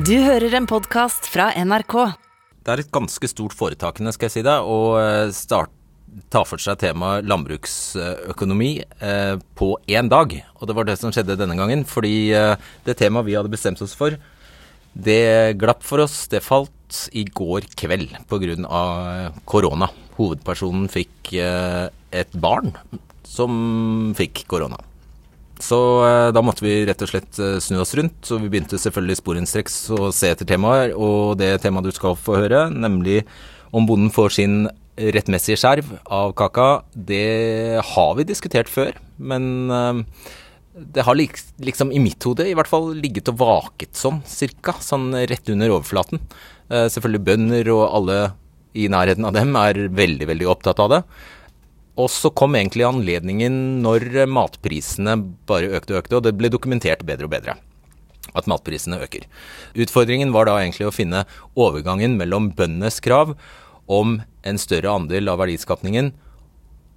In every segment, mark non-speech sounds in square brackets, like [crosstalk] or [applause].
Du hører en podkast fra NRK. Det er et ganske stort foretakende, skal jeg si deg, å eh, start, ta for seg temaet landbruksøkonomi eh, på én dag. Og det var det som skjedde denne gangen, fordi eh, det temaet vi hadde bestemt oss for, det glapp for oss. Det falt i går kveld pga. korona. Hovedpersonen fikk eh, et barn som fikk korona. Så eh, da måtte vi rett og slett eh, snu oss rundt, og vi begynte selvfølgelig sporenstreks å se etter temaer, og det temaet du skal få høre, nemlig om bonden får sin rettmessige skjerv av kaka, det har vi diskutert før, men eh, det har liksom i mitt hode i hvert fall ligget og vaket sånn, cirka, sånn rett under overflaten. Selvfølgelig bønder og alle i nærheten av dem er veldig, veldig opptatt av det. Og så kom egentlig anledningen når matprisene bare økte og økte, og det ble dokumentert bedre og bedre at matprisene øker. Utfordringen var da egentlig å finne overgangen mellom bøndenes krav om en større andel av verdiskapningen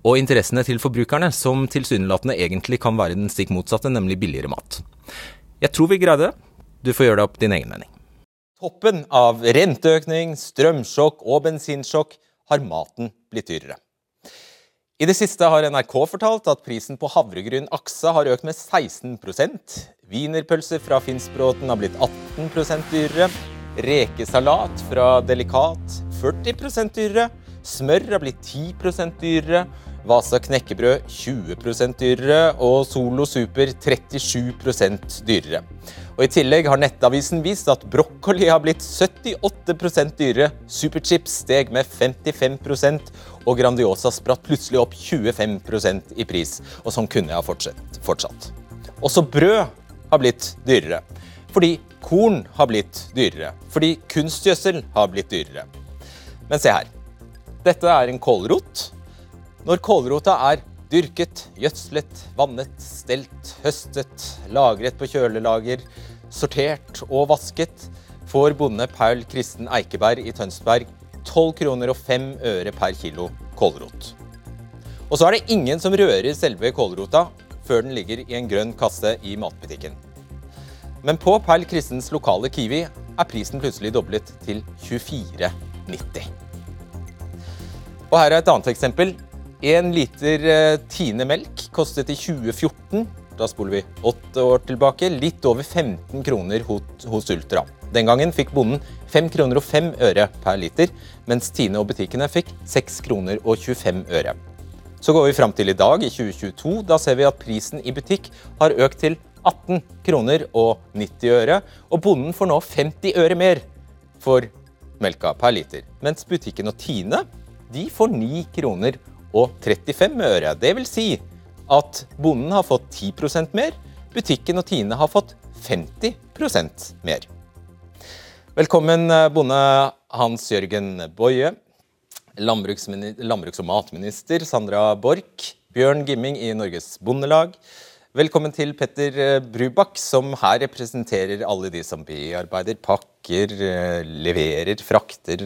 og interessene til forbrukerne, som tilsynelatende egentlig kan være den stikk motsatte, nemlig billigere mat. Jeg tror vi greide det. Du får gjøre deg opp din egen mening. Toppen av renteøkning, strømsjokk og bensinsjokk har maten blitt dyrere. I det siste har NRK fortalt at prisen på havregryn Aksa har økt med 16% Wienerpølser fra Finnsbråten har blitt 18% dyrere. Rekesalat fra Delikat 40% dyrere. Smør har blitt 10% dyrere. Vasa knekkebrød 20% dyrere. Og Solo Super 37% dyrere. Og I tillegg har Nettavisen vist at brokkoli har blitt 78% dyrere, Superchips steg med 55% og Grandiosa spratt plutselig opp 25% i pris. Og sånn kunne jeg ha fortsatt. Også brød har blitt dyrere. Fordi korn har blitt dyrere. Fordi kunstgjødsel har blitt dyrere. Men se her. Dette er en kålrot. Når kålrota er Dyrket, gjødslet, vannet, stelt, høstet, lagret på kjølelager, sortert og vasket, får bonde Paul Kristen Eikeberg i Tønsberg 12 kroner og 5 øre per kilo kålrot. Og så er det ingen som rører selve kålrota før den ligger i en grønn kasse i matbutikken. Men på Perl Kristens lokale Kiwi er prisen plutselig doblet til 24,90. Og her er et annet eksempel. En liter eh, Tine melk kostet i 2014, da spoler vi åtte år tilbake, litt over 15 kroner hos Ultra. Den gangen fikk bonden 5 kroner og 5 øre per liter, mens Tine og butikkene fikk 6 kroner og 25 øre. Så går vi fram til i dag, i 2022. Da ser vi at prisen i butikk har økt til 18 kroner og 90 øre, og bonden får nå 50 øre mer for melka per liter. Mens butikken og Tine de får 9 kroner og 35 øre. Det vil si at bonden har fått 10% mer, butikken og Tine har fått 50% mer. Velkommen, eh, bonde Hans Jørgen Boje, Landbruks, og matminister Sandra Borch. Bjørn Gimming i Norges Bondelag. Velkommen til Petter eh, Brubakk, som her representerer alle de som bearbeider, pakker, eh, leverer, frakter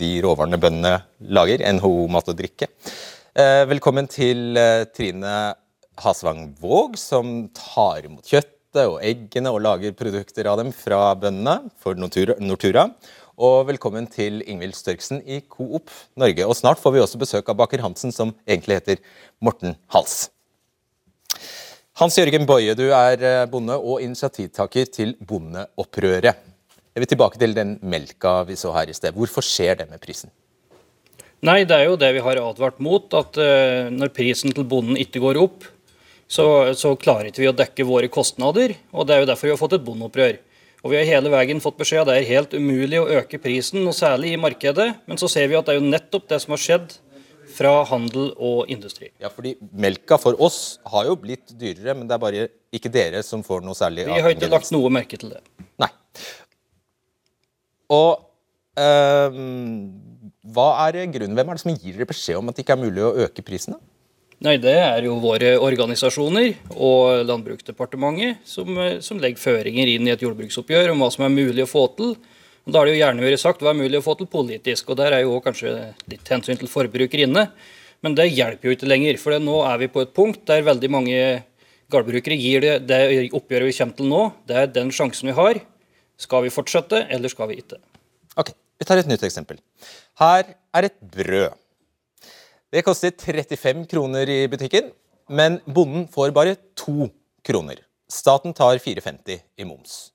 de råvarene bøndene lager. NHO Mat og Drikke. Eh, velkommen til eh, Trine Hasvang Våg, som tar imot kjøttet og eggene og lager produkter av dem fra bøndene for Nortura. Og velkommen til Ingvild Størksen i Coop Norge. Og snart får vi også besøk av baker Hansen, som egentlig heter Morten Hals. Hans Jørgen Boje, du er eh, bonde og initiativtaker til Bondeopprøret. Jeg vil tilbake til den melka vi så her i sted. Hvorfor skjer det med prisen? Nei, det er jo det vi har advart mot. At uh, når prisen til bonden ikke går opp, så, så klarer ikke vi å dekke våre kostnader. og Det er jo derfor vi har fått et bondeopprør. Og Vi har hele veien fått beskjed at det er helt umulig å øke prisen, noe særlig i markedet. Men så ser vi at det er jo nettopp det som har skjedd fra handel og industri. Ja, fordi Melka for oss har jo blitt dyrere, men det er bare ikke dere som får noe særlig Vi har ikke lagt noe merke til det. Nei. Og øh, hva er grunnen? Hvem er det som gir dere beskjed om at det ikke er mulig å øke prisene? Nei, Det er jo våre organisasjoner og Landbruksdepartementet som, som, legger føringer inn i et jordbruksoppgjør om hva som er mulig å få til. Da er det jo gjerne vært sagt hva er mulig å få til politisk, og der er jo kanskje litt hensyn til forbruker inne. Men det hjelper jo ikke lenger, for nå er vi på et punkt der veldig mange gårdbrukere gir det, det oppgjøret vi kommer til nå, det er den sjansen vi har. Skal vi fortsette, eller skal vi ikke? Ok, Vi tar et nytt eksempel. Her er et brød. Det koster 35 kroner i butikken, men bonden får bare to kroner. Staten tar 4,50 i moms.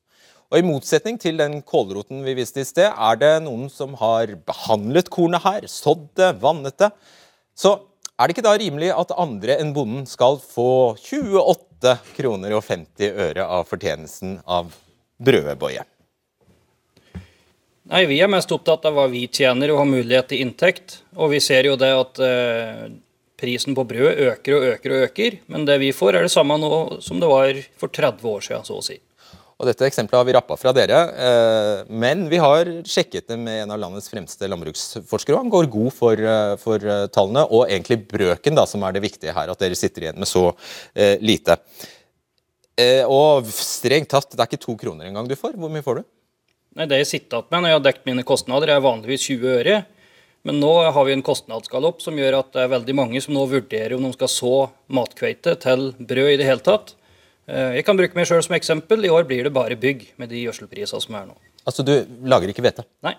Og I motsetning til den kålroten vi viste i sted, er det noen som har behandlet kornet her, sådd det, vannet det. Så er det ikke da rimelig at andre enn bonden skal få 28 kroner og 50 øre av fortjenesten av brødet, Nei, Vi er mest opptatt av hva vi tjener og har mulighet til inntekt. Og vi ser jo det at eh, prisen på brød øker og øker og øker. Men det vi får, er det samme nå som det var for 30 år siden, så å si. Og Dette eksempelet har vi rappa fra dere, eh, men vi har sjekket det med en av landets fremste landbruksforskere. og Han går god for, eh, for eh, tallene, og egentlig brøken, da, som er det viktige her. At dere sitter igjen med så lite. Og strengt tatt, det er ikke to kroner engang du får. Hvor mye får du? Nei, Det jeg sitter igjen med når jeg har dekket mine kostnader, er vanligvis 20 øre. Men nå har vi en kostnadsgalopp som gjør at det er veldig mange som nå vurderer om de skal så matkveite til brød i det hele tatt. Eh, jeg kan bruke meg sjøl som eksempel. I år blir det bare bygg med de gjødselprisene som er nå. Altså, du lager ikke hvete? Nei.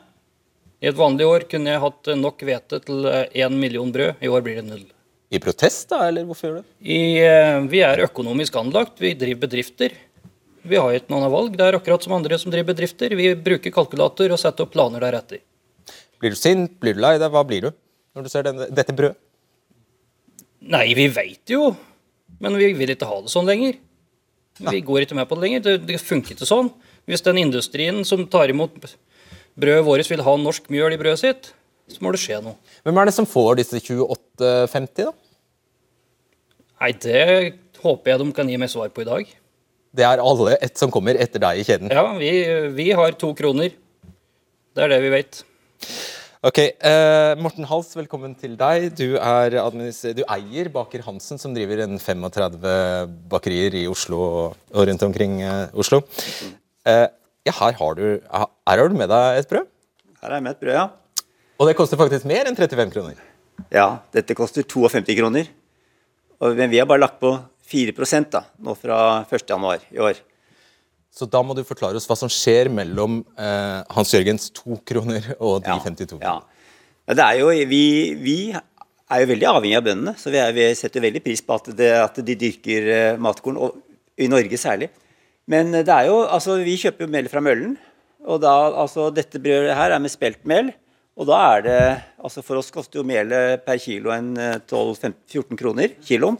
I et vanlig år kunne jeg hatt nok hvete til én million brød. I år blir det null. I protest, da, eller hvorfor gjør du det? I, eh, vi er økonomisk anlagt. Vi driver bedrifter. Vi har ikke noen valg. Det er akkurat som andre som driver bedrifter. Vi bruker kalkulator og setter opp planer deretter. Blir du sint? Blir du lei deg? Hva blir du når du ser denne, dette brødet? Nei, vi veit jo, men vi vil ikke ha det sånn lenger. Vi går ikke med på det lenger. Det, det funker ikke sånn. Hvis den industrien som tar imot brødet vårt vil ha norsk mjøl i brødet sitt, så må det skje noe. Hvem er det som får disse 28,50, da? Nei, det håper jeg de kan gi meg svar på i dag. Det er alle et som kommer etter deg i kjeden? Ja, vi, vi har to kroner. Det er det vi vet. Ok, uh, Morten Hals, velkommen til deg. Du, er du eier Baker Hansen, som driver en 35 bakerier i Oslo og rundt omkring uh, Oslo. Uh, ja, her har, du, her har du med deg et brød, Her er jeg med et brød, ja. og det koster faktisk mer enn 35 kroner. Ja, dette koster 52 kroner. Og, men vi har bare lagt på 4% da, nå fra 1. januar i år. Så da må du forklare oss hva som skjer mellom eh, Hans Jørgens to kroner og de Ja, 52 Ja. det er jo, vi, vi er jo veldig avhengig av bøndene, så vi, er, vi setter veldig pris på at, det, at de dyrker eh, matkorn, og i Norge særlig. Men eh, det er jo, altså vi kjøper jo mel fra møllen, og da, altså dette brødet her er med speltmel, og da er det, altså for oss koster jo melet per kilo en eh, 12-14 kroner kiloen.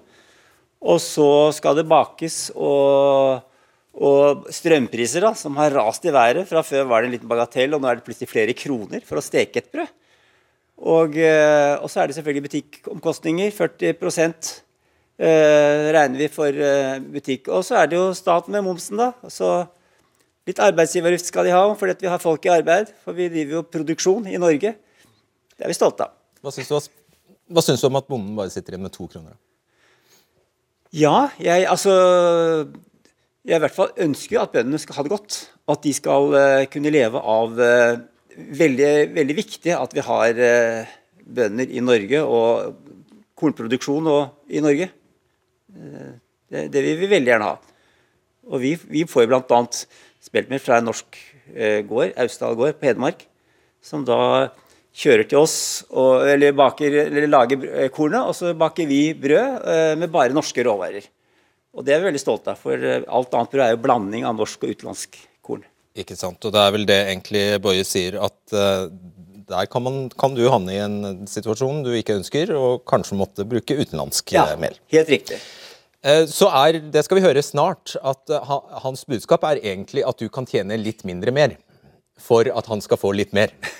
Og så skal det bakes, og, og strømpriser da, som har rast i været. Fra før var det en liten bagatell, og nå er det plutselig flere kroner for å steke et brød. Og, eh, og så er det selvfølgelig butikkomkostninger. 40 eh, regner vi for eh, butikk. Og så er det jo staten med momsen, da. Så litt arbeidsgiveravgift skal de ha, fordi vi har folk i arbeid. For vi driver jo produksjon i Norge. Det er vi stolte av. Hva syns du, du om at bonden bare sitter igjen med to kroner? Ja, jeg altså Jeg i hvert fall ønsker at bøndene skal ha det godt. At de skal eh, kunne leve av eh, veldig, veldig viktig at vi har eh, bønder i Norge og kornproduksjon og, i Norge. Det, det vil vi veldig gjerne ha. Og vi, vi får jo bl.a. speltmelk fra en norsk gård, Austdal gård på Hedmark, som da kjører til oss og, eller, baker, eller lager kornet, og så baker vi brød med bare norske råvarer. Og det er vi veldig stolte av, for eh, alt annet brød er jo blanding av norsk og utenlandsk korn. Ikke sant, og det er vel det egentlig Boje sier, at eh, der kan, man, kan du havne i en situasjon du ikke ønsker, og kanskje måtte bruke utenlandsk ja, mel. helt riktig. Eh, Så er, det skal vi høre snart, at eh, hans budskap er egentlig at du kan tjene litt mindre mer, for at han skal få litt mer. [laughs]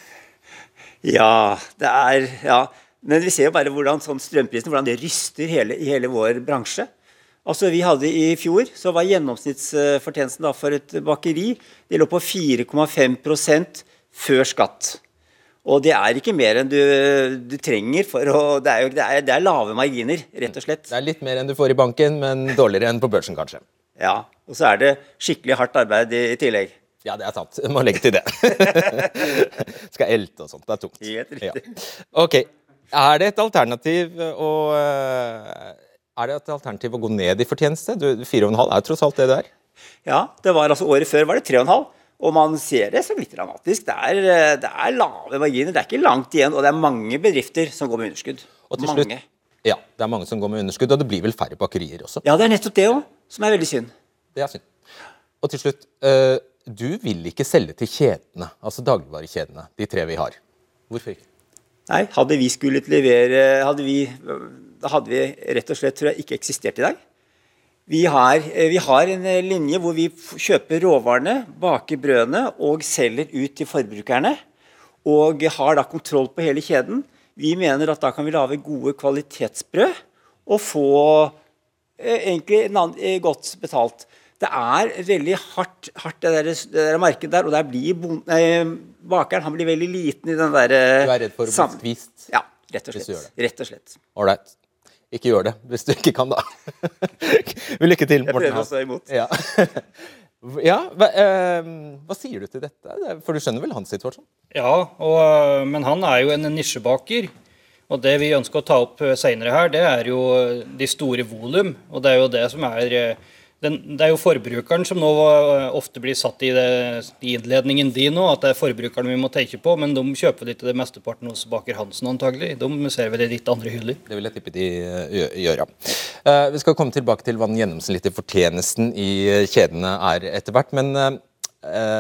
Ja, det er Ja. Men vi ser jo bare hvordan sånn strømprisen hvordan det ryster hele, hele vår bransje. Altså vi hadde I fjor så var gjennomsnittsfortjenesten da for et bakeri det lå på 4,5% før skatt. Og det er ikke mer enn du, du trenger for å det er, jo, det, er, det er lave marginer, rett og slett. Det er litt mer enn du får i banken, men dårligere enn på børsen, kanskje. Ja, Og så er det skikkelig hardt arbeid i, i tillegg. Ja, det er sant. Må legge til det. [laughs] Skal elte og sånt. Det er tungt. Helt riktig. Ja. Ok. Er det et alternativ å eh, Er det et alternativ å gå ned i fortjeneste? 4,5 er tross alt det det er. Ja, det var altså Året før var det 3,5. Og man ser det som litt dramatisk. Det er, eh, det er lave marginer. Det er ikke langt igjen, og det er mange bedrifter som går med underskudd. Og til mange. slutt, ja, det er mange som går med underskudd, og det blir vel færre bakerier også. Ja, det er nettopp det òg, som er veldig synd. Det er synd. Og til slutt, eh, du vil ikke selge til kjedene, altså dagligvarekjedene, de tre vi har. Hvorfor ikke? Nei, hadde vi skullet levere hadde vi, Da hadde vi rett og slett tror jeg, ikke eksistert i dag. Vi har, eh, vi har en eh, linje hvor vi kjøper råvarene, baker brødene og selger ut til forbrukerne. Og har da kontroll på hele kjeden. Vi mener at da kan vi lage gode kvalitetsbrød og få eh, egentlig en annen, eh, godt betalt. Det er veldig hardt, hardt det, der, det der markedet der, og der blir bon, nei, bakeren han blir veldig liten i den der eh, Du er redd for å bli skvist? Ja, rett og slett. Rett og slett. Ålreit. Ikke gjør det, hvis du ikke kan, da. [laughs] Lykke til, Morten. Jeg prøver å stå imot. Ja. [laughs] ja hva, eh, hva sier du til dette? For du skjønner vel hans situasjon? Ja, og, øh, men han er jo en nisjebaker. Og det vi ønsker å ta opp seinere her, det er jo øh, de store volum. Og det er jo det som er den, Det er jo forbrukeren som nå ofte blir satt i, det, i innledningen din nå, at det er forbrukeren vi må tenke på, men de kjøper vel ikke det mesteparten hos Baker Hansen antagelig. De ser vel i litt andre hyller. Det vil jeg tippe de gjør, ja. Eh, vi skal komme tilbake til hva den gjennomsnittlige fortjenesten i kjedene er etter hvert. Men eh,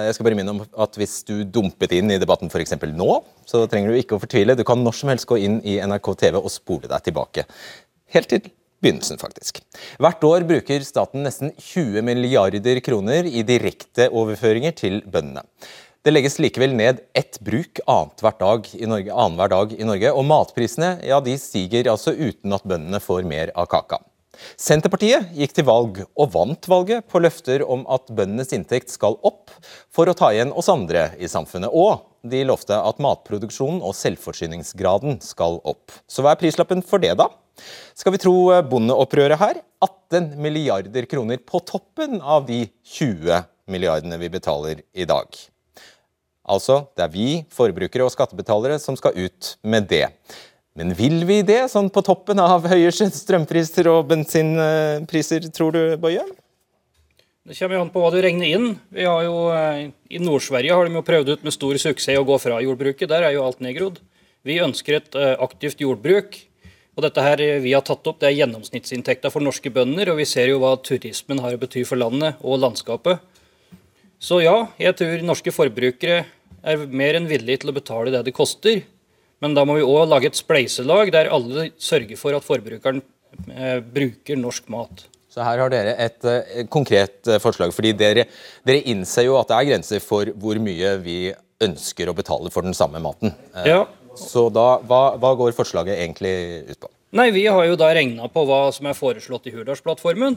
jeg skal bare minne om at hvis du dumpet inn i debatten f.eks. nå, så trenger du ikke å fortvile. Du kan når som helst gå inn i NRK TV og spole deg tilbake. Helt til begynnelsen, faktisk. Hvert år bruker staten nesten 20 milliarder kroner i direkteoverføringer til bøndene. Det legges likevel ned ett bruk annenhver dag annen dag i Norge, og matprisene ja, stiger altså uten at bøndene får mer av kaka. Senterpartiet gikk til valg, og vant valget, på løfter om at bøndenes inntekt skal opp for å ta igjen oss andre i samfunnet. Og de lovte at matproduksjonen og selvforsyningsgraden skal opp. Så hva er prislappen for det, da? Skal vi tro eh, bondeopprøret her? 18 milliarder kroner på toppen av de 20 milliardene vi betaler i dag. Altså, det er vi, forbrukere og skattebetalere, som skal ut med det. Men vil vi det, sånn på toppen av høye strømpriser og bensinpriser, tror du, Bøye? Det kommer an på hva du regner inn. Vi har jo, eh, I Nord-Sverige har de jo prøvd ut med stor suksess å gå fra jordbruket. Der er jo alt nedgrodd. Vi ønsker et eh, aktivt jordbruk. Og dette her eh, vi har tatt opp, det er gjennomsnittsinntekta for norske bønder. Og vi ser jo hva turismen har å bety for landet og landskapet. Så ja, jeg tror norske forbrukere er mer enn villige til å betale det det koster. Men da må vi òg lage et spleiselag der alle sørger for at forbrukeren eh, bruker norsk mat. Så her har dere et eh, konkret eh, forslag, fordi dere, dere innser jo at det er grenser for hvor mye vi ønsker å betale for den samme maten. Eh, Ja, Så da, hva, hva går forslaget egentlig ut på? Nei, Vi har jo da regna på hva som er foreslått i Hurdalsplattformen.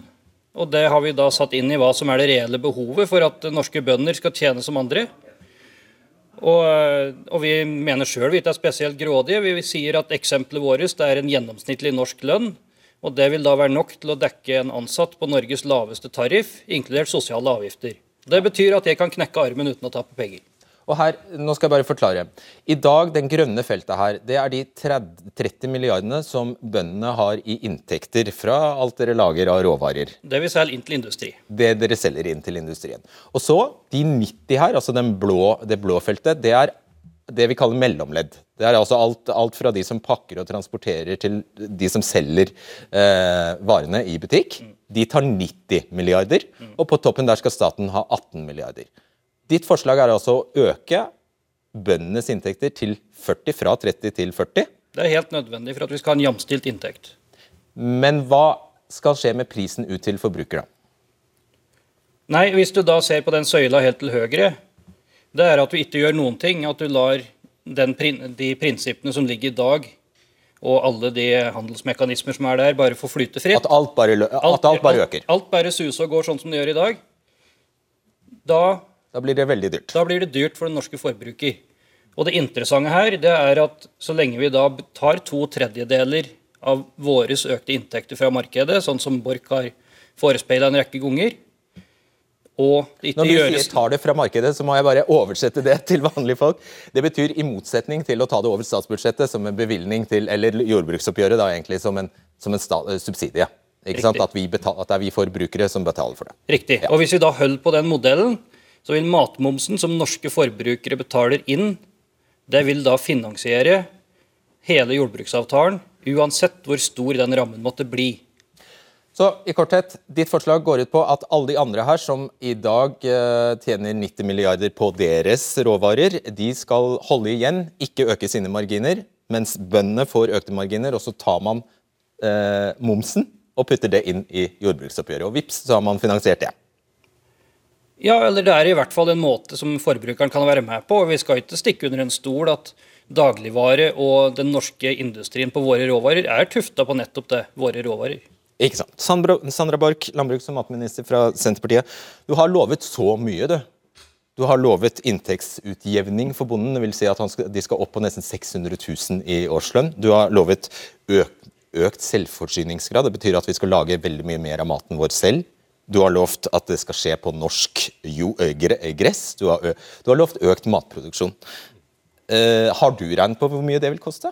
Og det har vi da satt inn i hva som er det reelle behovet for at norske bønder skal tjene som andre. Og, og vi mener sjøl vi ikke er spesielt grådige. Vi sier at eksempelet vårt er en gjennomsnittlig norsk lønn. Og det vil da være nok til å dekke en ansatt på Norges laveste tariff, inkludert sosiale avgifter. Det betyr at jeg kan knekke armen uten å tape penger. Og her, nå skal jeg bare forklare. I dag, den grønne feltet her, det er de 30, 30 milliardene som bøndene har i inntekter fra alt dere lager av råvarer. Det vi selger inn til industri. Det dere selger inn til industrien. Og så, de 90 her, altså den blå, det blå feltet, det er det vi kaller mellomledd. Det er altså alt, alt fra de som pakker og transporterer til de som selger eh, varene i butikk. De tar 90 milliarder, og på toppen der skal staten ha 18 milliarder. Ditt forslag er altså å øke bøndenes inntekter til 40, fra 30 til 40. Det er helt nødvendig for at vi skal ha en jamstilt inntekt. Men hva skal skje med prisen ut til forbrukere? Nei, hvis du da ser på den søyla helt til høyre, det er at du ikke gjør noen ting. At du lar den, de prinsippene som ligger i dag, og alle de handelsmekanismer som er der, bare få flyte fritt. At alt bare, at alt bare øker? Alt, bare suser og går sånn som det gjør i dag. Da, Da blir det veldig dyrt. da blir det dyrt for den norske forbruker. Og det interessante her, det er at så lenge vi da tar to tredjedeler av våre økte inntekter fra markedet, sånn som Borch har forespeila en rekke ganger, og det ikke Når du gjøres tar det fra markedet, så må jeg bare oversette det [laughs] til vanlige folk. Det betyr i motsetning til å ta det over statsbudsjettet som en bevilgning til, eller jordbruksoppgjøret da egentlig som en, som en sta, eh, subsidie. At, vi betal, at det er vi forbrukere som betaler for det. Riktig. Og hvis vi da holder på den modellen, så vil matmomsen som norske forbrukere betaler inn, det vil da finansiere hele jordbruksavtalen, uansett hvor stor den rammen måtte bli. Så i korthet, ditt forslag går ut på at alle de andre her som i dag eh, tjener 90 milliarder på deres råvarer, de skal holde igjen, ikke øke sine marginer, mens bøndene får økte marginer, og så tar man eh, momsen og putter det inn i jordbruksoppgjøret. Og vips, så har man finansiert det. Ja, eller det er i hvert fall en måte som forbrukeren kan være med på. Vi skal ikke stikke under en stol at dagligvare og den norske industrien på våre råvarer er tufta på nettopp det, våre råvarer. Ikke sant. Sandra, Sandra Borch, landbruks- og matminister fra Senterpartiet. Du har lovet så mye, du. Du har lovet inntektsutjevning for bonden, det vil Si at skal, de skal opp på nesten 600 000 i årslønn. Du har lovet økt, økt selvforsyningsgrad, det betyr at vi skal lage veldig mye mer av maten vår selv. Du har lovt at det skal skje på norsk jo, gress. Du har, du har lovt økt matproduksjon. Uh, har du regnet på hvor mye det vil koste?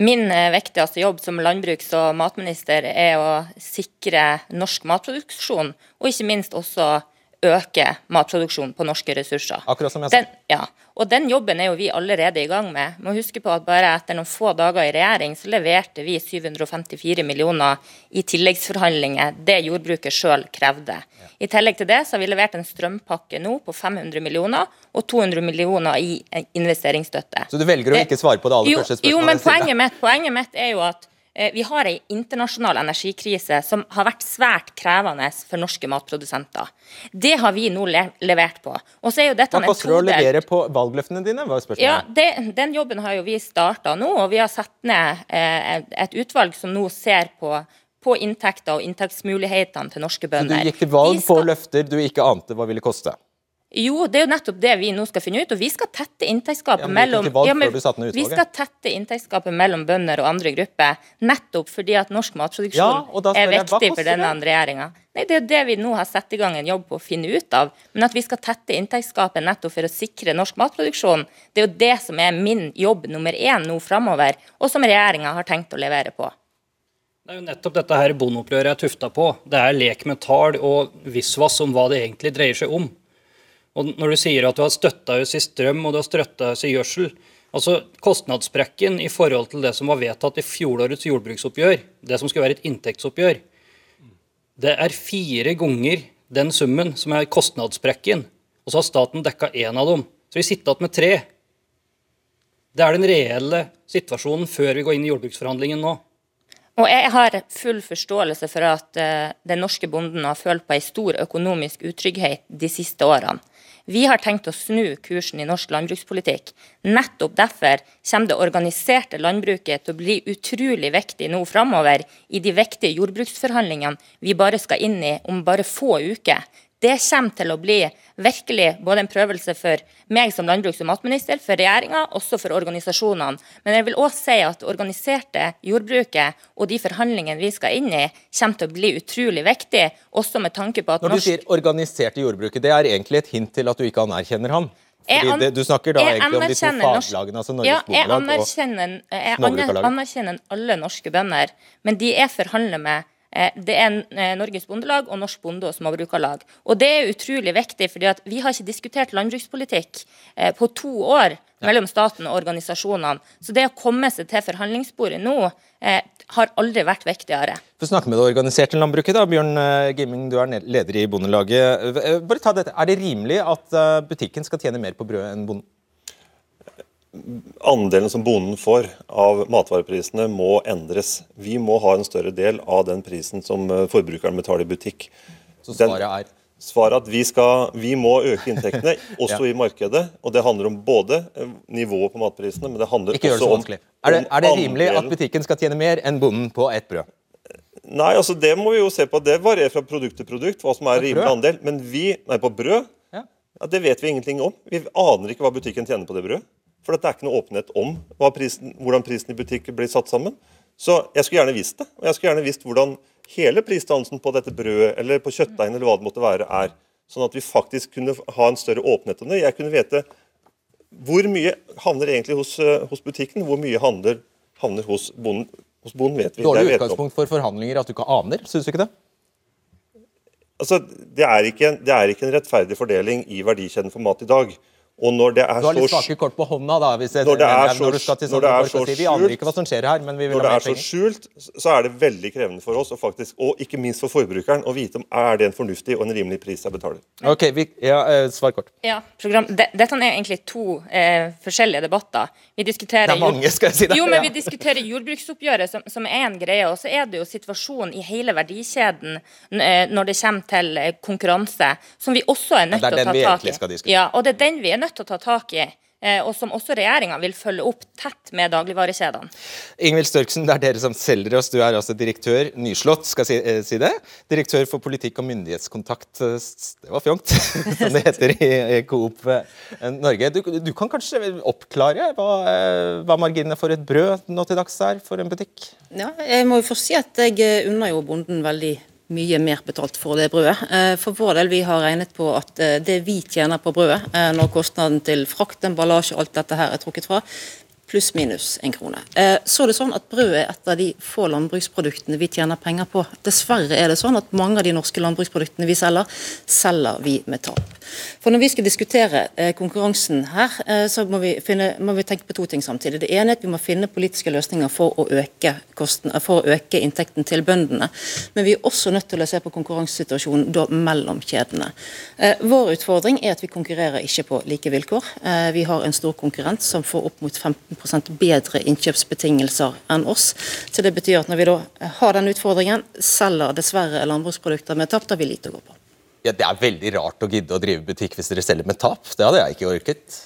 Min eh, viktigste jobb som landbruks- og matminister er å sikre norsk matproduksjon, og ikke minst også øke matproduksjonen på norske ressurser. Akkurat som jeg sa. Den, ja, og den jobben er jo vi allerede i gang med. Må huske på at Bare etter noen få dager i regjering så leverte vi 754 millioner i tilleggsforhandlinger, det jordbruket sjøl krevde. Ja. I tillegg til det så har vi levert en strømpakke nå på 500 millioner og 200 millioner i investeringsstøtte. Så du velger å ikke svare på det aller jo, første spørsmålet? Jo, men poenget mitt, poenget mitt er jo at vi har en internasjonal energikrise som har vært svært krevende for norske matprodusenter. Det har vi nå levert på. Og så er jo dette Hva koster det å levere på valgløftene dine? Var spørsmålet. Ja, det, Den jobben har jo vi starta nå, og vi har satt ned eh, et utvalg som nå ser på på inntekter og inntektsmulighetene til norske bønder. Så du gikk til valg skal... på løfter du ikke ante hva ville koste? Jo, det er jo nettopp det vi nå skal finne ut. Og vi skal tette inntektsgapet ja, mellom ja, Vi skal tette inntektsgapet mellom bønder og andre grupper, nettopp fordi at norsk matproduksjon ja, er viktig for denne regjeringa. Nei, Det er jo det vi nå har satt i gang en jobb på å finne ut av. Men at vi skal tette inntektsgapet nettopp for å sikre norsk matproduksjon, det er jo det som er min jobb nummer én nå framover, og som regjeringa har tenkt å levere på. Det er jo nettopp dette her bondeopprøret er tufta på. Det er lek med tall og visvas om hva det egentlig dreier seg om. Og når du sier at du har støtta oss i strøm og du har støtta oss i gjødsel altså Kostnadssprekken i forhold til det som var vedtatt i fjorårets jordbruksoppgjør, det som skulle være et inntektsoppgjør, det er fire ganger den summen som er kostnadssprekken. Og så har staten dekka én av dem. Så vi sitter igjen med tre. Det er den reelle situasjonen før vi går inn i jordbruksforhandlingen nå. Og jeg har full forståelse for at uh, den norske bonden har følt på en stor økonomisk utrygghet de siste årene. Vi har tenkt å snu kursen i norsk landbrukspolitikk. Nettopp derfor kommer det organiserte landbruket til å bli utrolig viktig nå framover i de viktige jordbruksforhandlingene vi bare skal inn i om bare få uker. Det kommer til å bli virkelig både en prøvelse for meg som landbruks- og matminister, for regjeringa, også for organisasjonene. Men jeg vil òg si at det organiserte jordbruket og de forhandlingene vi skal inn i, kommer til å bli utrolig viktig, også med tanke på at Når du norsk... sier organiserte jordbruket, det er egentlig et hint til at du ikke anerkjenner han? Fordi det, du snakker da egentlig om de to faglagene, altså Norges ja, Bondelag og Småbrukarlaget? Jeg anerkjenner alle norske bønder, men de jeg forhandler med det er eh, Norges Bondelag og Norsk Bonde- og Småbrukarlag. Og det er utrolig viktig, fordi vi har ikke diskutert landbrukspolitikk eh, på to år mellom staten og organisasjonene. Så det å komme seg til forhandlingsbordet nå har aldri vært viktigere. For å snakke med det organiserte landbruket, da, Bjørn Gimming, du er leder i Bondelaget. Bare ta dette. Er det rimelig at butikken skal tjene mer på brød enn bonden? Andelen som bonden får av matvareprisene må endres. Vi må ha en større del av den prisen som eh, forbrukeren betaler i butikk. Så svaret er? Svaret er at vi, skal, vi må øke inntektene, [laughs] også ja. i markedet. og Det handler om både eh, nivået på matprisene, men det handler Ikke også om, er det, er det rimelig at butikken skal tjene mer enn bonden på ett brød? Nei, altså det må vi jo se på. Det varierer fra produkt til produkt hva som er rimelig andel. Men vi, nei, på brød, ja. Ja, det vet vi ingenting om. Vi aner ikke hva butikken tjener på det brødet. For det er ikke noe åpenhet om prisen, hvordan prisen i butikk blir satt sammen. Så jeg skulle gjerne visst det. Og jeg skulle gjerne visst hvordan hele prisdannelsen på dette brødet eller på kjøttdeigen eller hva det måtte være, er. Sånn at vi faktisk kunne ha en større åpenhet om det. Jeg kunne vite hvor mye havner egentlig hos, eh, hos butikken, hvor mye handler, havner hos bonden. Hos bonden vet vi. Dårlig utgangspunkt for forhandlinger at du ikke aner, syns du ikke det? Altså, det er, ikke, det er ikke en rettferdig fordeling i verdikjeden for mat i dag. Og når det er Du har litt så svake kort på hånda da, hvis jeg, Når det er så- når du skal til sånne er folk og si, Vi aner skjult- ikke hva som skjer her, men vi vil Når det er så penger. skjult, så er det veldig krevende for oss, og faktisk, og ikke minst for forbrukeren, å vite om er det en fornuftig og en rimelig pris jeg betaler. Ok, vi, ja, eh, Svar kort. Ja, program, de, Dette er egentlig to eh, forskjellige debatter. Vi diskuterer Det er mange, skal jeg si det. Jo, men Vi diskuterer jordbruksoppgjøret, som, som er en greie. Og så er det jo situasjonen i hele verdikjeden eh, når det kommer til eh, konkurranse, som vi også er nødt til Ja, ta tak i. å ta den vi tak egentlig skal i. diskutere. Ja, og det er den vi er nødt til å ta tak i. eh, Og som også regjeringa vil følge opp tett med dagligvarekjedene. Ingvild Størksen, det er dere som selger oss. Du er altså direktør, nyslått, skal jeg si, eh, det. Direktør for politikk og myndighetskontakt, eh, det var fjongt, [laughs] som det heter i, i Coop Norge. Du, du kan kanskje oppklare hva, hva marginene for et brød nå til dags er for en butikk? Ja, jeg må jo først si at jeg unner jo bonden veldig mye mer betalt for det brødet. Eh, For vår del, vi har regnet på at eh, det vi tjener på brødet, eh, når kostnaden til frakt, emballasje og alt dette her er trukket fra, pluss-minus en krone. Eh, Så er det sånn at brød er et av de få landbruksproduktene vi tjener penger på. Dessverre er det sånn at mange av de norske landbruksproduktene vi selger, selger vi med tap. For når vi skal diskutere eh, konkurransen her, eh, så må vi, finne, må vi tenke på to ting samtidig. Det ene er at vi må finne politiske løsninger for å øke, kosten, for å øke inntekten til bøndene. Men vi er også nødt til å se på konkurransesituasjonen da mellom kjedene. Vår utfordring er at vi konkurrerer ikke på like vilkår. Vi har en stor konkurrent som får opp mot 15 bedre innkjøpsbetingelser enn oss. Så det betyr at når vi da har den utfordringen, selger dessverre landbruksprodukter med tap, da har vi lite å gå på. Ja, Det er veldig rart å gidde å drive butikk hvis dere selger med tap. Det hadde jeg ikke orket.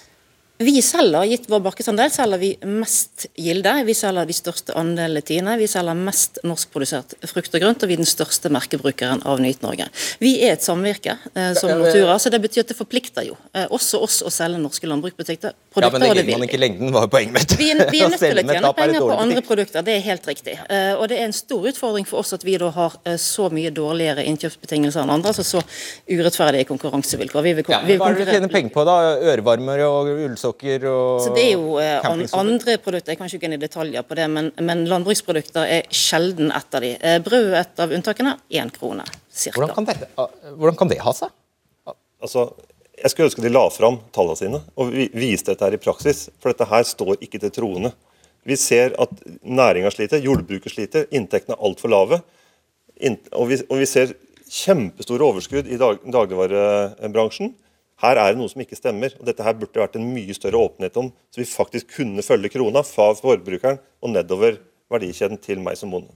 Vi selger, gitt vår markedsandel, selger vi mest Gilde. Vi selger de største andelene Tine. Vi selger mest norskprodusert frukt og grønt, og vi er den største merkebrukeren av Nyt Norge. Vi er et samvirke eh, som Nortura, så det betyr at det forplikter jo eh, også oss å selge norske landbruksbutikker. Ja, men det og man ikke i lengden, var poenget mitt. vi vi er [laughs] nødt til å tjene er penger på andre produkter, det er helt riktig. Eh, og det er en stor utfordring for oss at vi da har eh, så mye dårligere innkjøpsbetingelser enn andre, altså så urettferdige konkurransevilkår. Vi vil, Ja, vi vil hva er det dere tjener penger på, da? Ørevarmer og ullsokker og så Det er jo eh, an, andre produkter, jeg kan ikke gå inn i detaljer på det, men, men landbruksprodukter er sjelden et av de. Eh, Brød er et av unntakene, én krone cirka. Hvordan kan, dette, ah, hvordan kan det ha seg? Altså, Jeg skulle ønske de la fram tallene sine og viste dette her i praksis. For dette her står ikke til troende. Vi ser at næringa sliter, jordbruket sliter, inntektene er altfor lave. Og vi, og vi ser kjempestore overskudd i dag, dagligvarebransjen. Her er det noe som ikke stemmer. og Dette her burde vært en mye større åpenhet om, så vi faktisk kunne følge krona fra forbrukeren og nedover verdikjeden til meg som bonde.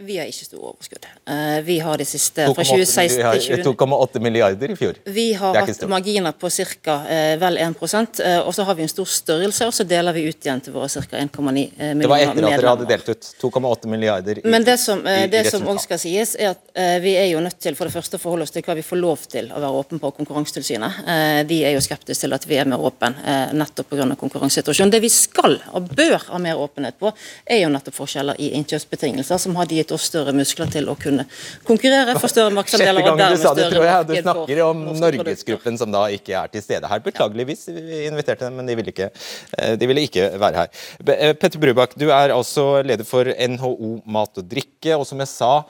Vi har ikke store overskudd. Eh, Vi har de siste fra 2016 til 20... 2,8 milliarder i fjor. Vi har hatt marginer på ca. vel 1 eh, og så har vi en stor størrelse, og så deler vi ut igjen til våre ca. 1,9 millioner Det var etter at dere hadde delt ut 2,8 milliarder i, Men det som, eh, det som også skal sies, er at eh, vi er jo nødt til for det første å forholde oss til hva vi får lov til å være åpen på Konkurransetilsynet. Eh, de er jo skeptiske til at vi er mer åpen eh, nettopp pga. konkurransesituasjonen. Det vi skal og bør ha mer åpenhet på, er jo nettopp forskjeller i innkjøpsbetingelser, som hadde gitt oss større muskler til å kunne konkurrere for større markedsandeler. og dermed større tror jeg. Du snakker om. Norgesgruppen som da ikke er til stede her. Beklageligvis, vi inviterte dem, men de ville ikke, eh, de ville ikke være her. Eh, Petter Brubakk, du er altså leder for NHO Mat og Drikke, og som jeg sa,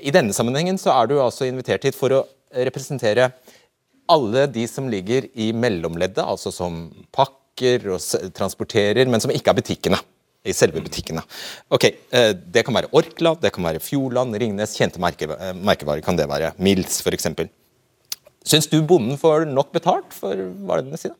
i denne sammenhengen så er du altså invitert hit for å representere alle de som ligger i mellomleddet, altså som pakker og transporterer, men som ikke er butikkene. I selve butikkene. Ok, eh, Det kan være Orkla, det kan være Fjordland, Ringnes, kjente eh, merkevarer kan det være. Mills f.eks. Syns du bonden får nok betalt for varene sine?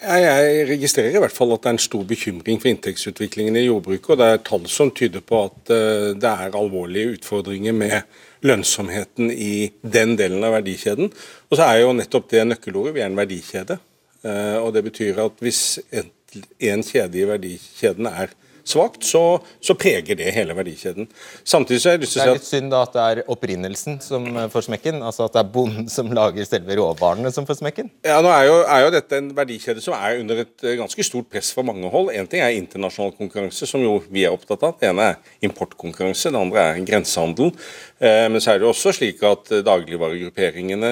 Jeg registrerer i hvert fall at det er en stor bekymring for inntektsutviklingen i jordbruket. og Det er tall som tyder på at eh, det er alvorlige utfordringer med lønnsomheten i den delen av verdikjeden. Og så er jo nettopp det nøkkelordet. Vi er en verdikjede. Og Det betyr at hvis en kjede i verdikjeden er svakt, så, så preger det hele verdikjeden. Samtidig så har jeg lyst til å si at Det er litt synd da at det er opprinnelsen som eh, får smekken. Altså at det er bonden som lager selve råvarene som får smekken. Ja, nå er jo, er jo dette en verdikjede som er under et eh, ganske stort press fra mange hold. En ting er internasjonal konkurranse, som jo vi er opptatt av. Det ene er importkonkurranse, det andre er grensehandel. Eh, men så er det jo også slik at dagligvaregrupperingene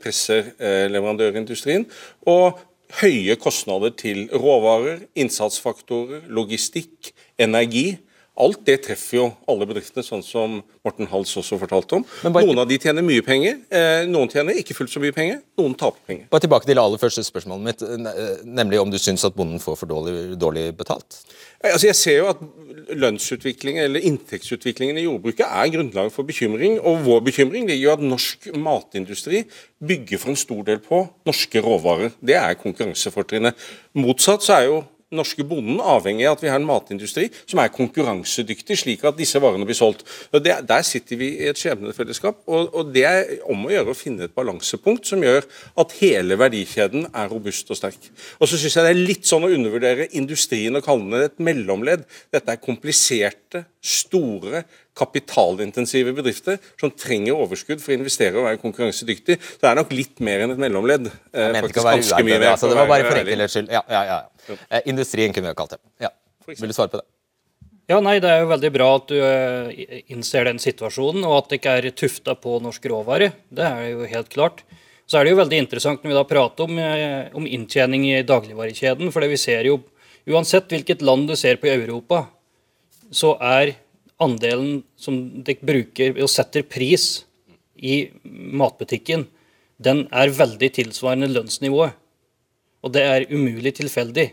presser leverandørindustrien. Og høye kostnader til råvarer, innsatsfaktorer, logistikk, energi. Alt det treffer jo alle bedriftene, sånn som Morten Hals også fortalte om. Bare, noen av de tjener mye penger, eh, noen tjener ikke fullt så mye penger, noen taper penger. Bare tilbake til det aller første spørsmålet mitt, nemlig om du syns at bonden får for dårlig, dårlig betalt? Altså jeg ser jo at lønnsutviklingen eller inntektsutviklingen i jordbruket er grunnlaget for bekymring. Og vår bekymring ligger jo at norsk matindustri bygger for en stor del på norske råvarer. Det er konkurransefortrinnet. Motsatt så er jo norske bonden avhengig av at vi har en matindustri som er konkurransedyktig, slik at disse varene blir solgt. Det, der sitter vi i et skjebnefellesskap, og, og det er om å gjøre å finne et balansepunkt som gjør at hele verdikjeden er robust og sterk. Og så syns jeg det er litt sånn å undervurdere industrien og kalle det et mellomledd. Dette er kompliserte, store, kapitalintensive bedrifter som trenger overskudd for å investere og være konkurransedyktig. Så det er nok litt mer enn et mellomledd. Jeg mente ikke å være uærlig, altså, det var bare for enkelhets skyld. Ja, ja, ja. Eh, industrien kunne vi jo kalt det. Ja. Vil du svare på det? Ja, nei, Det er jo veldig bra at du eh, innser den situasjonen, og at det ikke er tufta på norsk råvare. Det er jo helt klart. Så er det jo veldig interessant når vi da prater om, eh, om inntjening i dagligvarekjeden. For det vi ser jo, uansett hvilket land du ser på i Europa, så er andelen som dere bruker og setter pris i matbutikken, den er veldig tilsvarende lønnsnivået. Og det er umulig tilfeldig.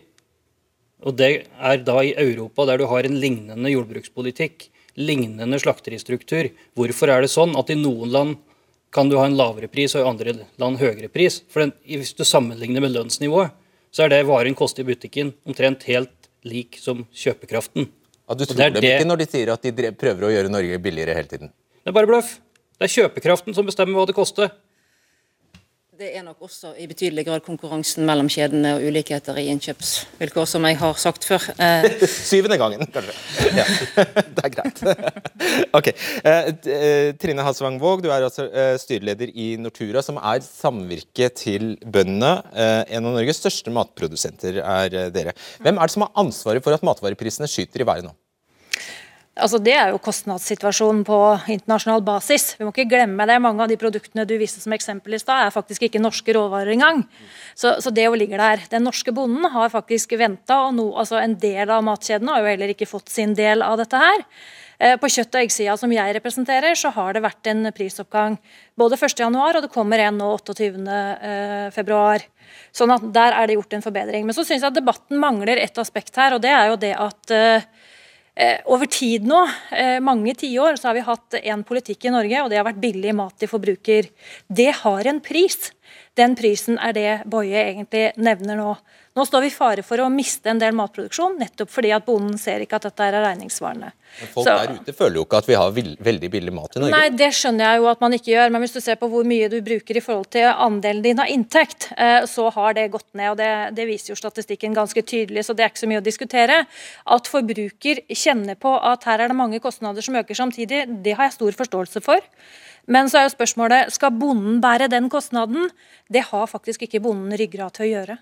Og det er da i Europa, der du har en lignende jordbrukspolitikk, lignende slakteristruktur. Hvorfor er det sånn at i noen land kan du ha en lavere pris, og i andre land høyere pris? For den, hvis du sammenligner med lønnsnivået, så er det varen koster i butikken omtrent helt lik som kjøpekraften. Ja, du tror dem ikke når de sier at de prøver å gjøre Norge billigere hele tiden? Det er bare bløff. Det er kjøpekraften som bestemmer hva det koster. Det er nok også i betydelig grad konkurransen mellom kjedene og ulikheter i innkjøpsvilkår, som jeg har sagt før. Eh. [laughs] Syvende gangen, kanskje. Ja. [laughs] Det er greit. [laughs] ok. Eh, eh, Trine Hasvang Våg, du er altså eh, styreleder i Nortura, som er samvirket til bøndene. Eh, en av Norges største matprodusenter er eh, dere. Hvem er det som har ansvaret for at matvareprisene skyter i været nå? Altså, det er jo kostnadssituasjonen på internasjonal basis. Vi må ikke glemme det. Mange av de produktene du viste som eksempel i stad, er faktisk ikke norske råvarer engang. Så, så det jo ligger der. Den norske bonden har faktisk venta, og no, altså en del av matkjedene har jo heller ikke fått sin del av dette her. Eh, på kjøtt- og eggsida som jeg representerer, så har det vært en prisoppgang både 1.1 og det kommer en nå 28.2. Sånn at der er det gjort en forbedring. Men så syns jeg at debatten mangler et aspekt her, og det er jo det at eh, Eh, over tid nå, eh, mange tiår, så har vi hatt én politikk i Norge, og det har vært billig mat til forbruker. Det har en pris. Den prisen er det Boje egentlig nevner nå. Nå står vi i fare for å miste en del matproduksjon, nettopp fordi at bonden ser ikke at dette er regningssvarende. Men folk så, der ute føler jo ikke at vi har veldig billig mat i Norge. Nei, det skjønner jeg jo at man ikke gjør, men hvis du ser på hvor mye du bruker i forhold til andelen din av inntekt, eh, så har det gått ned. og det, det viser jo statistikken ganske tydelig, så det er ikke så mye å diskutere. At forbruker kjenner på at her er det mange kostnader som øker samtidig, det har jeg stor forståelse for. Men så er jo spørsmålet skal bonden bære den kostnaden. Det har faktisk ikke bonden ryggrad til å gjøre.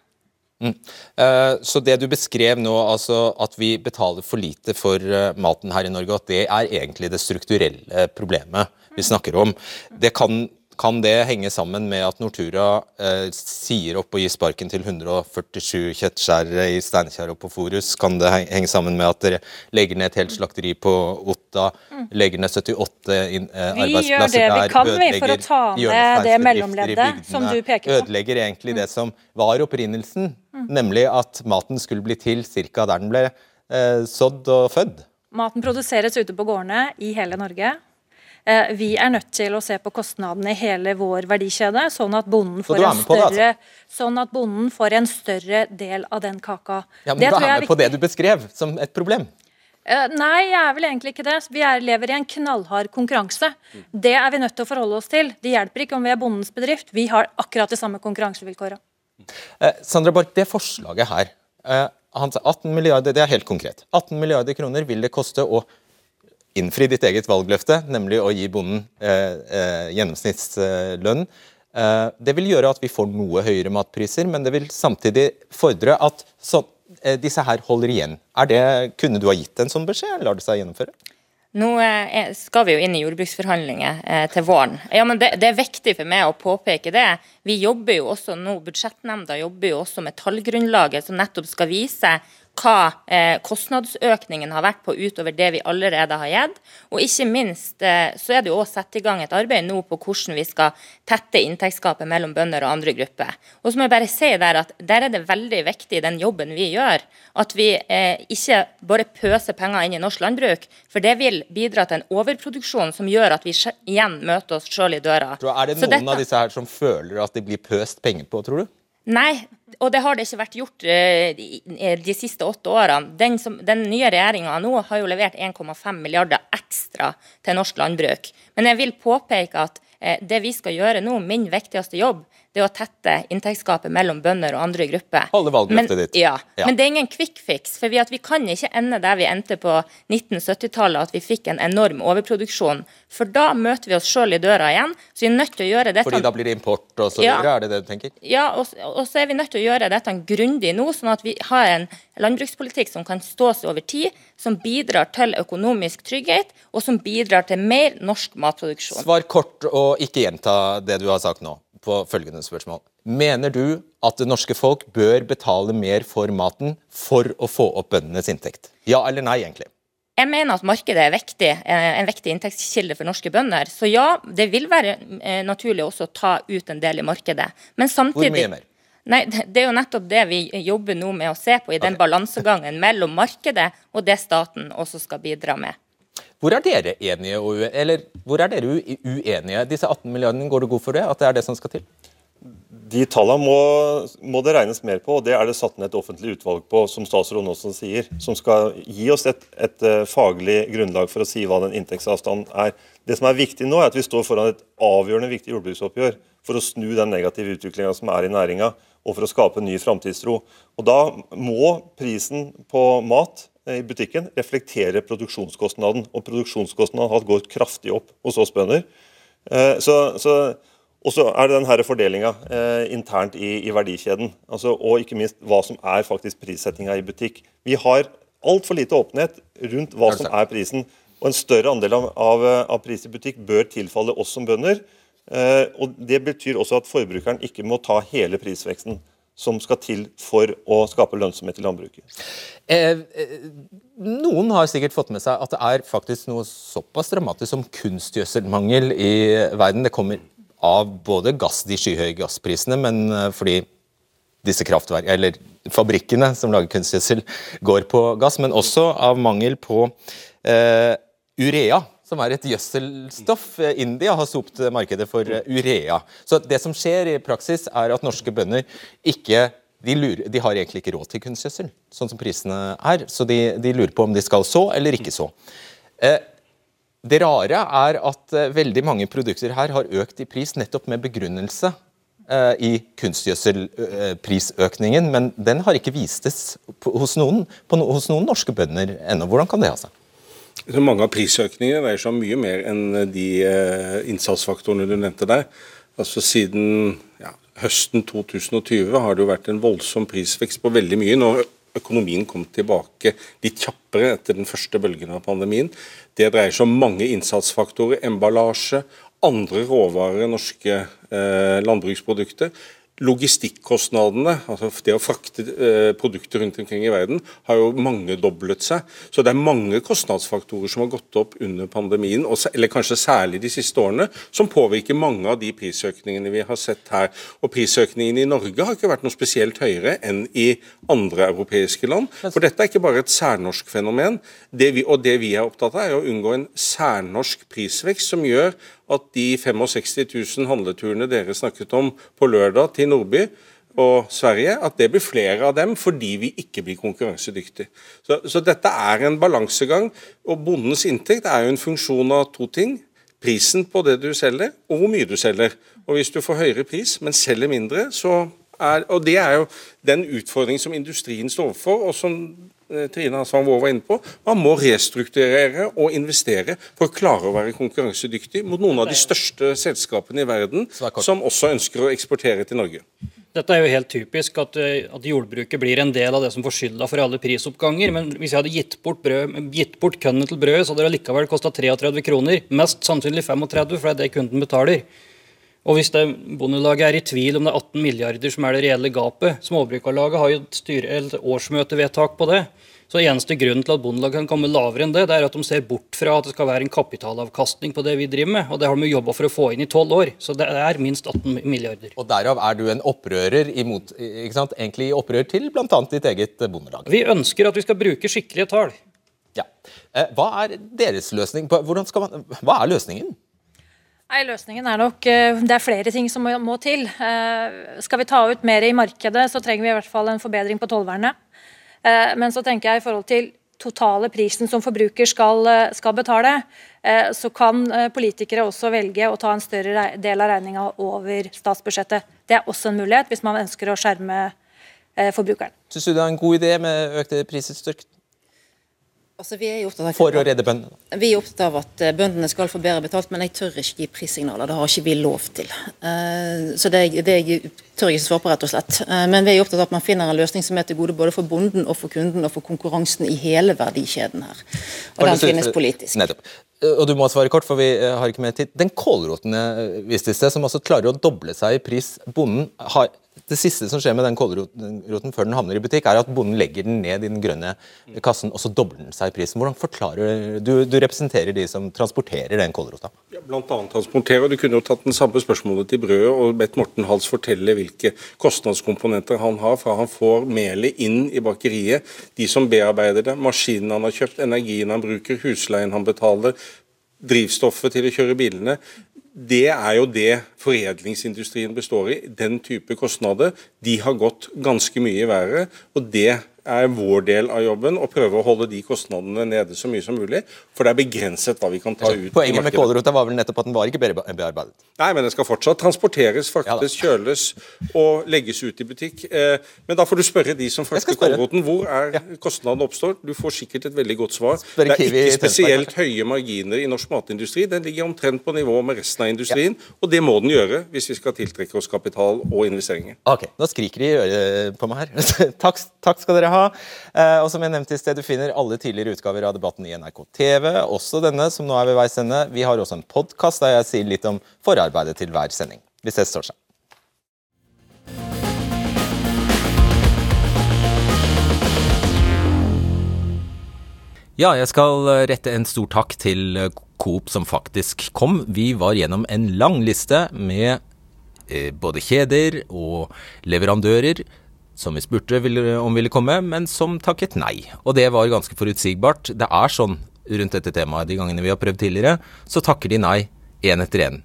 Mm. Uh, så det du beskrev nå, altså at vi betaler for lite for uh, maten her i Norge, at det er egentlig det strukturelle problemet vi snakker om. Det kan kan det henge sammen med at Nortura eh, sier opp og gir sparken til 147 kjøttskjærere i Steinkjer og på Forus? Kan det henge sammen med at dere legger ned et helt slakteri på Otta? Mm. Legger ned 78 in, eh, arbeidsplasser der? Vi gjør det vi kan vi for å ta ned det mellomleddet som du peker på. Ødelegger egentlig det som var opprinnelsen, mm. nemlig at maten skulle bli til ca. der den ble eh, sådd og fødd. Maten produseres ute på gårdene i hele Norge. Eh, vi er nødt til å se på kostnadene i hele vår verdikjede, sånn at bonden får, en større, det, altså? sånn at bonden får en større del av den kaka. Ja, men det Du er med på det du beskrev som et problem? Uh, nei, jeg er vel egentlig ikke det. Vi er, lever i en knallhard konkurranse. Det er vi nødt til å forholde oss til. Det hjelper ikke om vi er bondens bedrift. Vi har akkurat de samme konkurransevilkårene. Eh, Sandra Borch, det forslaget her, uh, 18 milliarder, det er helt konkret. 18 milliarder kroner vil det koste å innfri ditt eget valgløfte, nemlig å gi bonden eh, eh, gjennomsnittslønn. Eh, det vil gjøre at vi får noe høyere matpriser, men det vil samtidig fordre at så, disse her holder igjen. Det, kunne du ha gitt en sånn beskjed, eller lar det seg gjennomføre? Nå skal vi jo inn i jordbruksforhandlinger til våren. Ja, men det, det, er viktig for meg å påpeke det. Vi jobber jo også nå, Budsjettnemnda jobber jo også med tallgrunnlaget som nettopp skal vise hva eh, kostnadsøkningen har vært på utover det vi allerede har gitt. Og ikke minst eh, så er det jo også satt i gang et arbeid nå på hvordan vi skal tette inntektsgapet mellom bønder og andre grupper. Og så må jeg bare si Der at der er det veldig viktig, den jobben vi gjør, at vi eh, ikke bare pøser penger inn i norsk landbruk. For det vil bidra til en overproduksjon som gjør at vi igjen møter oss sjøl i døra. Er det noen dette... av disse her som føler at det blir pøst penger på, tror du? Nei, og det har det ikke vært gjort uh, de siste åtte årene. Den, som, den nye regjeringa nå har jo levert 1,5 milliarder ekstra til norsk landbruk. Men jeg vil påpeke at uh, det vi skal gjøre nå, min viktigste jobb, det er å tette inntektsgapet mellom bønder og andre grupper. Holde valgløftet ditt. Ja, ja, men det er ingen quick fix. For vi, vi kan ikke ende der vi endte på 1970-tallet, at vi fikk en enorm overproduksjon. For da møter vi oss sjøl i døra igjen. Så vi er nødt til å gjøre dette Fordi da blir det import og så videre, ja, er det det du tenker? Ja, og, og, så er vi nødt til å gjøre dette grundig nå, sånn at vi har en landbrukspolitikk som kan stå seg over tid, som bidrar til økonomisk trygghet, og som bidrar til mer norsk matproduksjon. Svar kort og ikke gjenta det du har sagt nå på følgende spørsmål. Mener du at det norske folk bør betale mer for maten for å få opp bøndenes inntekt? Ja eller nei, egentlig? Jeg mener at markedet er viktig, eh, en viktig inntektskilde for norske bønder. Så ja, det vil være eh, naturlig også å ta ut en del i markedet. Men samtidig Hvor mye mer? Nei, Det er jo nettopp det vi jobber nå med å se på, i den okay. balansegangen mellom markedet og det staten også skal bidra med. Hvor er dere enige og eller hvor er dere uenige? Disse 18 milliardene, går det god for det? At det er det som skal til? De tallene må, må, det regnes mer på, og det er det satt ned et offentlig utvalg på, som statsråden også sier, som skal gi oss et, et uh, faglig grunnlag for å si hva den inntektsavstanden er. Det som er viktig nå, er at vi står foran et avgjørende viktig jordbruksoppgjør for å snu den negative utviklinga som er i næringa, og for å skape ny framtidstro. Og Da må prisen på mat i butikken reflekterer produksjonskostnaden. Og produksjonskostnaden har gått kraftig opp hos oss bønder. Eh, så, så, og så er det denne fordelinga eh, internt i, i verdikjeden. Altså, og ikke minst hva som er faktisk prissettinga i butikk. Vi har altfor lite åpenhet rundt hva som er prisen. Og en større andel av, av, av pris i butikk bør tilfalle oss som bønder. Eh, og Det betyr også at forbrukeren ikke må ta hele prisveksten som skal til for å skape lønnsomhet i landbruket? Eh, eh, noen har sikkert fått med seg at det er faktisk noe såpass dramatisk som kunstgjødselmangel i verden. Det kommer av både gass, de skyhøye gassprisene, men eh, fordi disse kraftverk, eller fabrikkene som lager kunstgjødsel, går på gass, men også av mangel på eh, urea som er et gjødselstoff. India har sopt markedet for urea. Så det som skjer i praksis, er at norske bønder ikke de, lurer, de har egentlig ikke råd til kunstgjødsel, sånn som prisene er. Så de, de, lurer på om de skal så eller ikke så. Eh, det rare er at eh, veldig mange produkter her har økt i pris nettopp med begrunnelse eh, i kunstgjødselprisøkningen, men den har ikke vistes hos noen, hos noen norske bønder ennå. Hvordan kan det ha seg? Mange av prisøkningene dreier seg mye mer enn de eh, innsatsfaktorene du nevnte der. Altså Siden ja, høsten 2020 har det jo vært en voldsom prisvekst på veldig mye. Når økonomien kom tilbake litt kjappere etter den første bølgen av pandemien. Det dreier seg om mange innsatsfaktorer, emballasje, andre råvarer, norske eh, landbruksprodukter logistikkostnadene, altså det å frakte eh, produkter rundt omkring i verden, har jo mangedoblet seg. Så det er mange kostnadsfaktorer som har gått opp under pandemien, eller kanskje særlig de siste årene, som påvirker mange av de prisøkningene vi har sett her. Og prisøkningene i Norge har ikke vært noe spesielt høyere enn i andre europeiske land. For dette er ikke bare et særnorsk fenomen. Det vi, og det vi er opptatt av, er å unngå en særnorsk prisvekst som gjør at de 65 000 handleturene dere snakket om på lørdag til Nordby og Sverige, at det blir flere av dem fordi vi ikke blir konkurransedyktige. Så, så dette er en balansegang. Og bondens inntekt er jo en funksjon av to ting. Prisen på det du selger, og hvor mye du selger. Og Hvis du får høyere pris, men selger mindre, så er, og Det er jo den utfordringen som industrien står for, og som Trine Hassan Vår var inne på. Man må restrukturere og investere for å klare å være konkurransedyktig mot noen av de største selskapene i verden som også ønsker å eksportere til Norge. Dette er jo helt typisk at, eh, at jordbruket blir en del av det som får skylda for alle prisoppganger. Men hvis jeg hadde gitt bort, brød, gitt bort kønnet til brødet, så hadde det likevel kosta 33 kroner. Mest sannsynlig 35, for det er det kunden betaler. Og hvis det Bondelaget er i tvil om det er 18 milliarder som er det reelle gapet Småbrukarlaget har jo et, styre, et årsmøtevedtak på det. Så eneste grunnen til at Bondelaget kan komme lavere enn det, det er at de ser bort fra at det skal være en kapitalavkastning på det vi driver med. Og det har de jobba for å få inn i tolv år. Så det er minst 18 milliarder. Og derav er du en opprører imot, ikke sant? egentlig opprør til bl.a. ditt eget bondelag. Vi ønsker at vi skal bruke skikkelige tall. Ja. Eh, hva er deres løsning? På, skal man, hva er løsningen? Nei, Løsningen er nok eh, Det er flere ting som må, til. Eh, skal vi ta ut mer i markedet, så trenger vi i hvert fall en forbedring på tollvernet. Eh, men så tenker jeg i forhold til totale prisen som forbruker skal, skal betale, så kan politikere også velge å ta en større del av regninga over statsbudsjettet. Det er også en mulighet hvis man ønsker å skjerme forbrukeren. Syns du det er en god idé med økte prisutstyrk Altså, vi er opptatt av for å redde bøndene? Vi er opptatt av at eh, bøndene skal få bedre betalt, men jeg tør ikke gi prissignaler. Det har ikke vi lov til. Eh, Så det, det jeg tør jeg ikke svare på, rett og slett. Eh, Men vi er opptatt av at man finner en løsning som er til gode både for bonden og for kunden og for konkurransen i hele verdikjeden her. Og den finnes politisk. Nettopp. Eh, Og du må svare kort, for vi eh, har ikke mer tid. Den kålroten jeg viste i sted, som altså klarer å doble seg i pris. Bonden har det siste som skjer med den kålroten før den havner i butikk, er at bonden legger den ned i den grønne kassen, og så dobler den seg i prisen. Hvordan forklarer Du, du representerer de som transporterer den kålrota. Ja, blant annet transporterer. Du kunne jo tatt den samme spørsmålet til brødet og bedt Morten Hals fortelle hvilke kostnadskomponenter han har fra han får melet inn i bakeriet, de som bearbeider det, maskinen han har kjøpt, energien han bruker, husleien han betaler, drivstoffet til å kjøre bilene. Det er jo det foredlingsindustrien består i. Den type kostnader. De har gått ganske mye været. og det er vår del av jobben å prøve å holde de kostnadene nede så mye som mulig. For det er begrenset hva vi kan ta ut. Poenget med kålrota var vel nettopp at den var ikke bearbeidet. Nei, men den skal fortsatt transporteres, fraktes, kjøles og legges ut i butikk. Eh, Men da får du spørre de som frakter kålroten. Hvor er kostnaden oppstår? Du får sikkert et veldig godt svar. Det er ikke spesielt høye marginer i norsk matindustri. Den ligger omtrent på nivå med resten av industrien, og det må den gjøre hvis vi skal tiltrekke oss kapital og investeringer. Ok, nå skriker de i øret på meg her. [laughs] takk, takk skal dere ha. Eh, og som jeg nevnte i sted, Du finner alle tidligere utgaver av debatten i NRK TV, også denne som nå er ved veis ende. Vi har også en podkast der jeg sier litt om forarbeidet til hver sending. Vi ses torsdag. Ja, jeg skal rette en stor takk til Coop som faktisk kom. Vi var gjennom en lang liste med eh, både kjeder og leverandører som vi spurte om ville komme, men som takket nei. Og det var ganske forutsigbart. Det er sånn rundt dette temaet de gangene vi har prøvd tidligere, så takker de nei én etter én.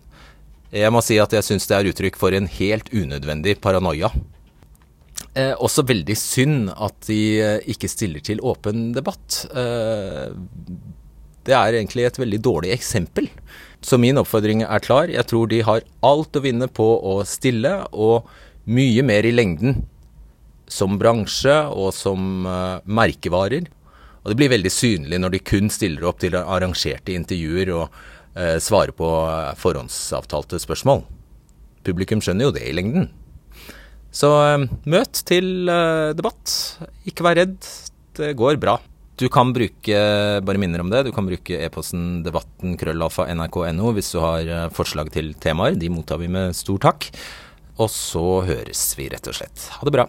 Jeg må si at jeg syns det er uttrykk for en helt unødvendig paranoia. Eh, også veldig synd at de eh, ikke stiller til åpen debatt. Eh, det er egentlig et veldig dårlig eksempel. Så min oppfordring er klar. Jeg tror de har alt å vinne på å stille, og mye mer i lengden som bransje og som eh, merkevarer. Og det blir veldig synlig når de kun stiller opp til arrangerte intervjuer og eh, svarer på eh, forhåndsavtalte spørsmål. Publikum skjønner jo det i lengden. Så eh, møt til eh, debatt. Ikke vær redd. Det går bra. Du kan bruke, bare minner om det, du kan bruke e-posten debatten krøllalfa nrk.no hvis du har eh, forslag til temaer. De mottar vi med stor takk. Og så høres vi rett og slett. Ha det bra.